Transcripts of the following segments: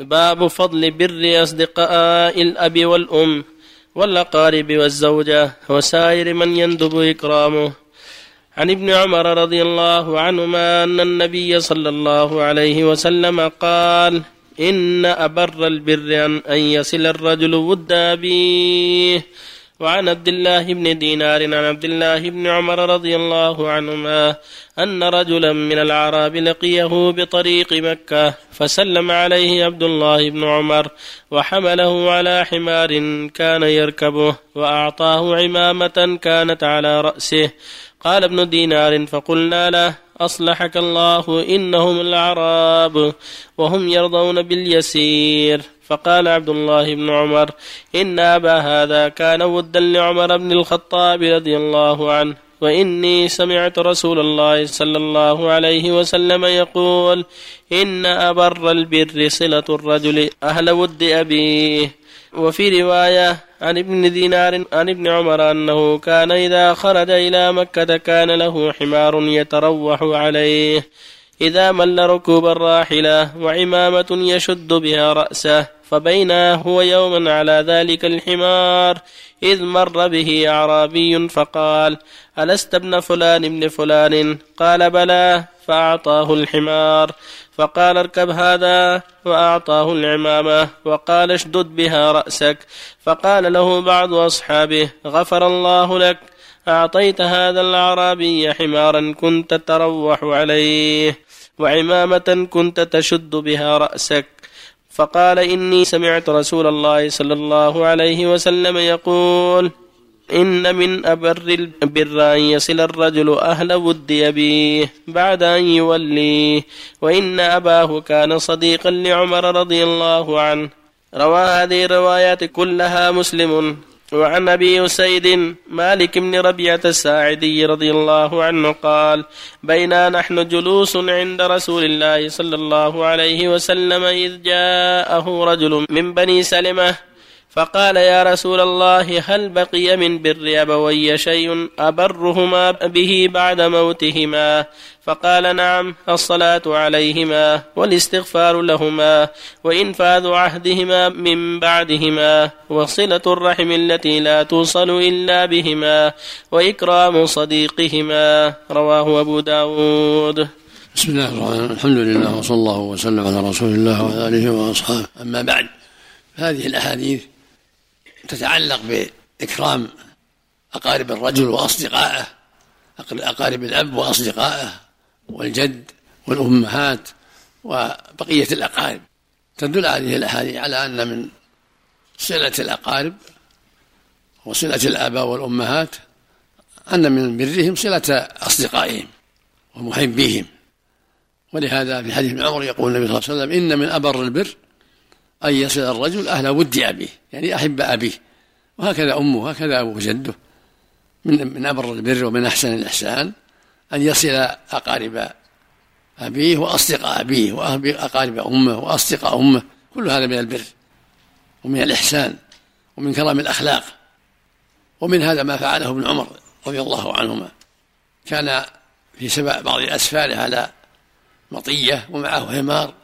باب فضل بر أصدقاء الأب والأم والأقارب والزوجة وسائر من يندب إكرامه. عن ابن عمر رضي الله عنهما أن النبي صلى الله عليه وسلم قال إن أبر البر أن يصل الرجل ود أبيه. وعن عبد الله بن دينار عن عبد الله بن عمر رضي الله عنهما أن رجلا من الأعراب لقيه بطريق مكة فسلم عليه عبد الله بن عمر وحمله على حمار كان يركبه وأعطاه عمامة كانت على رأسه. قال ابن دينار فقلنا له أصلحك الله إنهم الأعراب وهم يرضون باليسير. فقال عبد الله بن عمر إن أبا هذا كان ودا لعمر بن الخطاب رضي الله عنه وإني سمعت رسول الله صلى الله عليه وسلم يقول إن أبر البر صلة الرجل أهل ود أبيه. وفي رواية عن ابن دينار عن ابن عمر أنه كان إذا خرج إلى مكة كان له حمار يتروح عليه. إذا مل ركوب الراحلة وعمامة يشد بها رأسه فبينا هو يوما على ذلك الحمار. إذ مر به أعرابي فقال ألست ابن فلان ابن فلان؟ قال بلى. فأعطاه الحمار. فقال اركب هذا. وأعطاه العمامة. وقال اشدد بها رأسك. فقال له بعض أصحابه غفر الله لك. أعطيت هذا الأعرابي حمارا كنت تروح عليه. وعمامة كنت تشد بها رأسك. فقال إني سمعت رسول الله صلى الله عليه وسلم يقول إن من أبر البر أن يصل الرجل أهل ود أبيه بعد أن يوليه وإن أباه كان صديقا لعمر رضي الله عنه. روى هذه الروايات كلها مسلم. وعن أبي اسيد مالك بن ربيعة الساعدي رضي الله عنه قال بينا نحن جلوس عند رسول الله صلى الله عليه وسلم إذ جاءه رجل من بني سلمة فقال يا رسول الله هل بقي من بر أبوي شيء أبرهما به بعد موتهما؟ فقال نعم الصلاة عليهما والاستغفار لهما وإنفاذ عهدهما من بعدهما وصلة الرحم التي لا توصل إلا بهما وإكرام صديقهما. رواه أبو داود. بسم الله الرحمن الرحيم. الحمد لله وصلى الله وسلم على رسول الله وعلى آله وأصحابه. أما بعد هذه الأحاديث تتعلق بإكرام أقارب الرجل وأصدقائه أقارب الأب وأصدقائه والجد والأمهات وبقية الأقارب. تدل هذه الأحاديث على أن من صلة الأقارب وصلة الآباء والأمهات أن من برهم صلة أصدقائهم ومحبيهم. ولهذا في حديث ابن عمر يقول النبي صلى الله عليه وسلم إن من أبر البر أن يصل الرجل أهل ود أبيه يعني أحب أبيه. وهكذا أمه وهكذا أبوه جده. من من أبر البر ومن أحسن الإحسان أن يصل أقارب أبيه وأصدقاء أبيه وأقارب أمه وأصدقاء أمه. كل هذا من البر ومن الإحسان ومن كرم الأخلاق. ومن هذا ما فعله ابن عمر رضي الله عنهما. كان في سبع بعض الأسفار على مطية ومعه حمار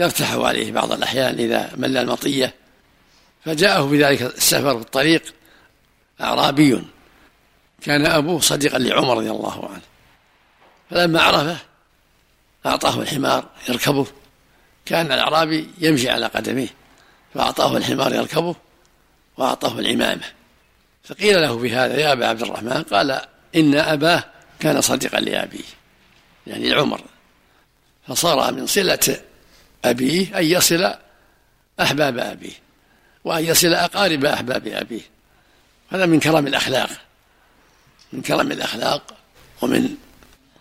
يرتاح عليه بعض الأحيان إذا مل المطية فجاءه في ذلك السفر في الطريق أعرابي. كان أبوه صديقا لعمر رضي الله عنه. فلما عرفه أعطاه الحمار يركبه. كان الأعرابي يمشي على قدميه فأعطاه الحمار يركبه وأعطاه العمامة. فقيل له بهذا يا أبا عبد الرحمن قال إن أباه كان صديقا لأبيه يعني عمر فصار من صلة أبيه أن يصل أحباب أبيه وأن يصل أقارب أحباب أبيه. هذا من كرم الأخلاق من كرم الأخلاق ومن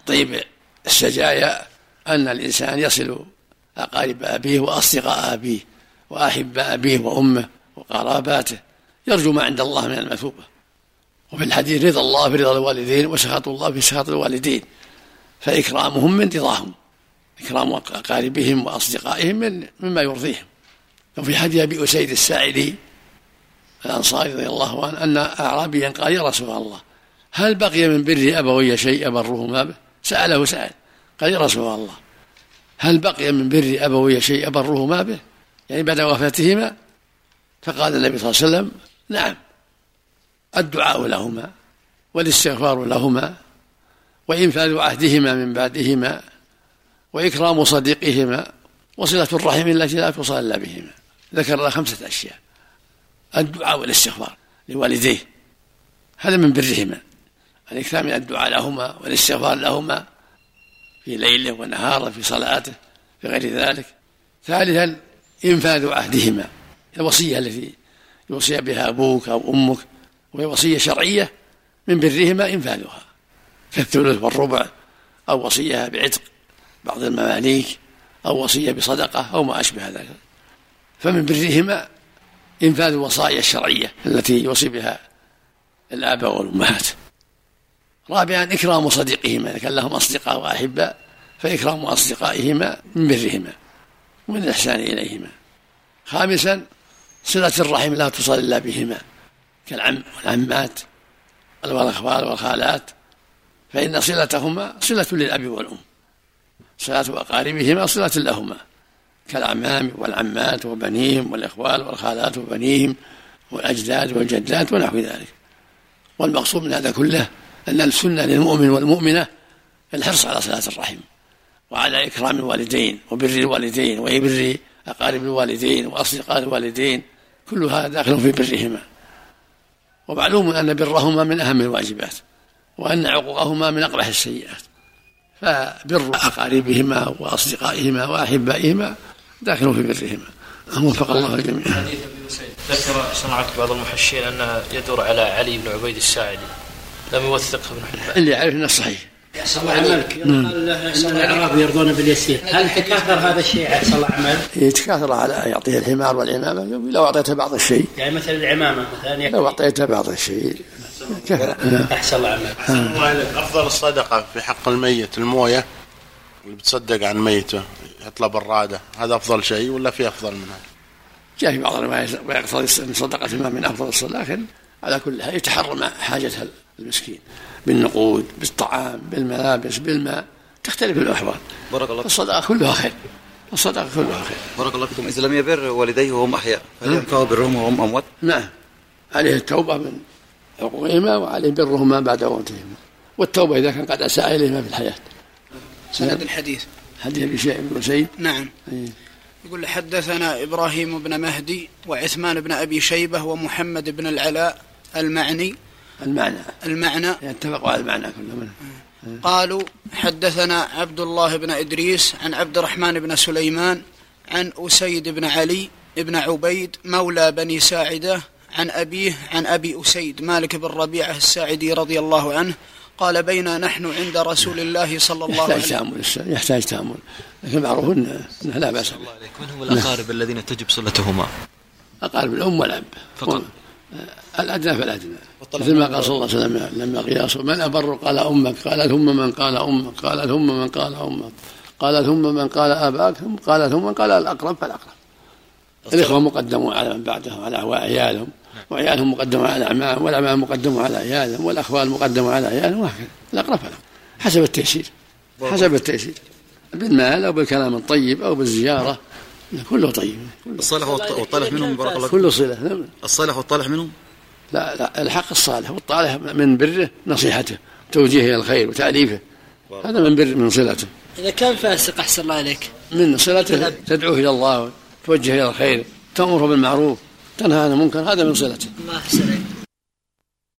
طيب السجايا أن الإنسان يصل أقارب أبيه وأصدقاء أبيه وأحب أبيه وأمه وقراباته. يرجو ما عند الله من المثوبة. وفي الحديث رضا الله في رضا الوالدين وسخط الله في سخط الوالدين فإكرامهم من رضاهم إكرام أقاربهم وأصدقائهم من مما يرضيهم. وفي حديث أبي أسيد الساعدي الأنصاري رضي الله عنه أن أعرابيا قال يا رسول الله هل بقي من بر أبوي شيء أبرهما به سأله سأل قال يا رسول الله هل بقي من بر أبوي شيء أبرهما به يعني بعد وفاتهما فقال النبي صلى الله عليه وسلم نعم الدعاء لهما والاستغفار لهما وإنفاذ عهدهما من بعدهما وإكرام صديقهما وصلة الرحم التي لا توصل إلا بهما. ذكر خمسة أشياء. الدعاء والاستغفار لوالديه. هذا من برهما. الإكثار من الدعاء لهما والاستغفار لهما في ليله ونهاره في صلاته في غير ذلك. ثالثا إنفاذ عهدهما. الوصية التي يوصي بها أبوك أو أمك. وهي وصية شرعية من برهما إنفاذها. كالثلث والربع أو وصية بعتق. بعض المماليك أو وصية بصدقة أو ما أشبه ذلك. فمن برهما إنفاذ الوصايا الشرعية التي يوصي بها الآباء والأمهات. رابعا إكرام صديقهما إذا كان لهم أصدقاء وأحباء فإكرام أصدقائهما من برهما ومن الإحسان إليهما. خامسا صلة الرحم لا تصل إلا بهما كالعم والعمات والأخوال والخالات فإن صلتهما صلة للأب والأم. صلاة أقاربهما صلة لهما. كالأعمام والعمات وبنيهم والإخوال والخالات وبنيهم والأجداد والجدات ونحو ذلك. والمقصود من هذا كله أن السنة للمؤمن والمؤمنة الحرص على صلاة الرحم وعلى إكرام الوالدين وبر الوالدين وبر أقارب الوالدين وأصدقاء الوالدين كل هذا داخل في برهما. ومعلوم أن برهما من أهم الواجبات وأن عقوقهما من أقبح السيئات. فبر أقاربهما وأصدقائهما وأحبائهما داخل في برهما. وفق الله الجميع. حديث أبي سعيد ذكر سمعت بعض المحشين انه يدور على علي بن عبيد الساعدي. لم يوثقه ابن حبان. اللي يعرف إنه صحيح. يحصل الله عملك قال إن الأعراب يرضون باليسير. هل تكاثر هذا الشيء يحصل الله عمل؟ يتكاثر على يعطيه الحمار والعمامه لو أعطيته بعض الشيء. يعني مثلا العمامة مثلا لو أعطيته بعض الشيء. أحسن الله عملك أفضل الصدقة في حق الميت الموية اللي بتصدق عن ميته يطلب الرادة. هذا أفضل شيء ولا في أفضل من هذا؟ جاء في بعض الروايات ويقتضي ان صدقة الماء من أفضل الصلاه لكن على كل حال يتحرم حاجة المسكين. بالنقود بالطعام بالملابس بالماء. تختلف الأحوال. بارك الله الصدقة كلها خير. الصدقة كلها خير. بارك الله فيكم. إذا لم يبر والديه وهم أحياء. هل ينفع برهم وهم أموات؟ نعم. عليه التوبة من حقوقهما وعليه برهما بعد موتهما. والتوبة إذا كان قد أساء اليهما في الحياة. سند الحديث. حديث أبي شيء بن سيد. نعم. أيه. يقول حدثنا إبراهيم بن مهدي وعثمان بن أبي شيبة ومحمد بن العلاء المعني. المعنى. المعنى. اتفقوا على المعنى كلهم قالوا حدثنا عبد الله بن إدريس عن عبد الرحمن بن سليمان عن أسيد بن علي بن عبيد مولى بني ساعدة عن أبيه عن أبي أسيد مالك بن ربيعة الساعدي رضي الله عنه قال بينا نحن عند رسول الله صلى الله عليه وسلم يحتاج تأمل يحتاج تأمل. لكن معروف انه لا بأس الله عليك. من هم الأقارب الذين تجب صلتهما؟ أقارب الأم والأب. فقط. الأدنى فالأدنى. مثل ما قال صلى الله عليه وسلم لما قياسه من أبر؟ قال أمك. قال ثم من؟ قال أمك. قال ثم من؟ قال أمك. قال ثم من؟ قال أباك. ثم قال ثم من؟ قال الأقرب فالأقرب. الإخوة مقدمون على من بعدهم على عيالهم. وعيالهم مقدمون على الاعمام والأعمام مقدمون على عيالهم والاخوال مقدمون على عيالهم وهكذا. الاقرب فالاقرب حسب التيسير حسب التيسير بالمال أو بالكلام الطيب أو بالزيارة. كله طيب. الصالح والطالح منهم بارك الله كله صلة. نعم. الصالح والطالح منهم؟ لا لا. الحق الصالح. والطالح من بره نصيحته توجيهه إلى الخير وتاليفه هذا من بر من صلته. إذا كان فاسق أحسن الله إليك. من صلته تدعوه إلى الله توجه إلى الخير تأمره بالمعروف. تنهى عن المنكر هذا من صلته الله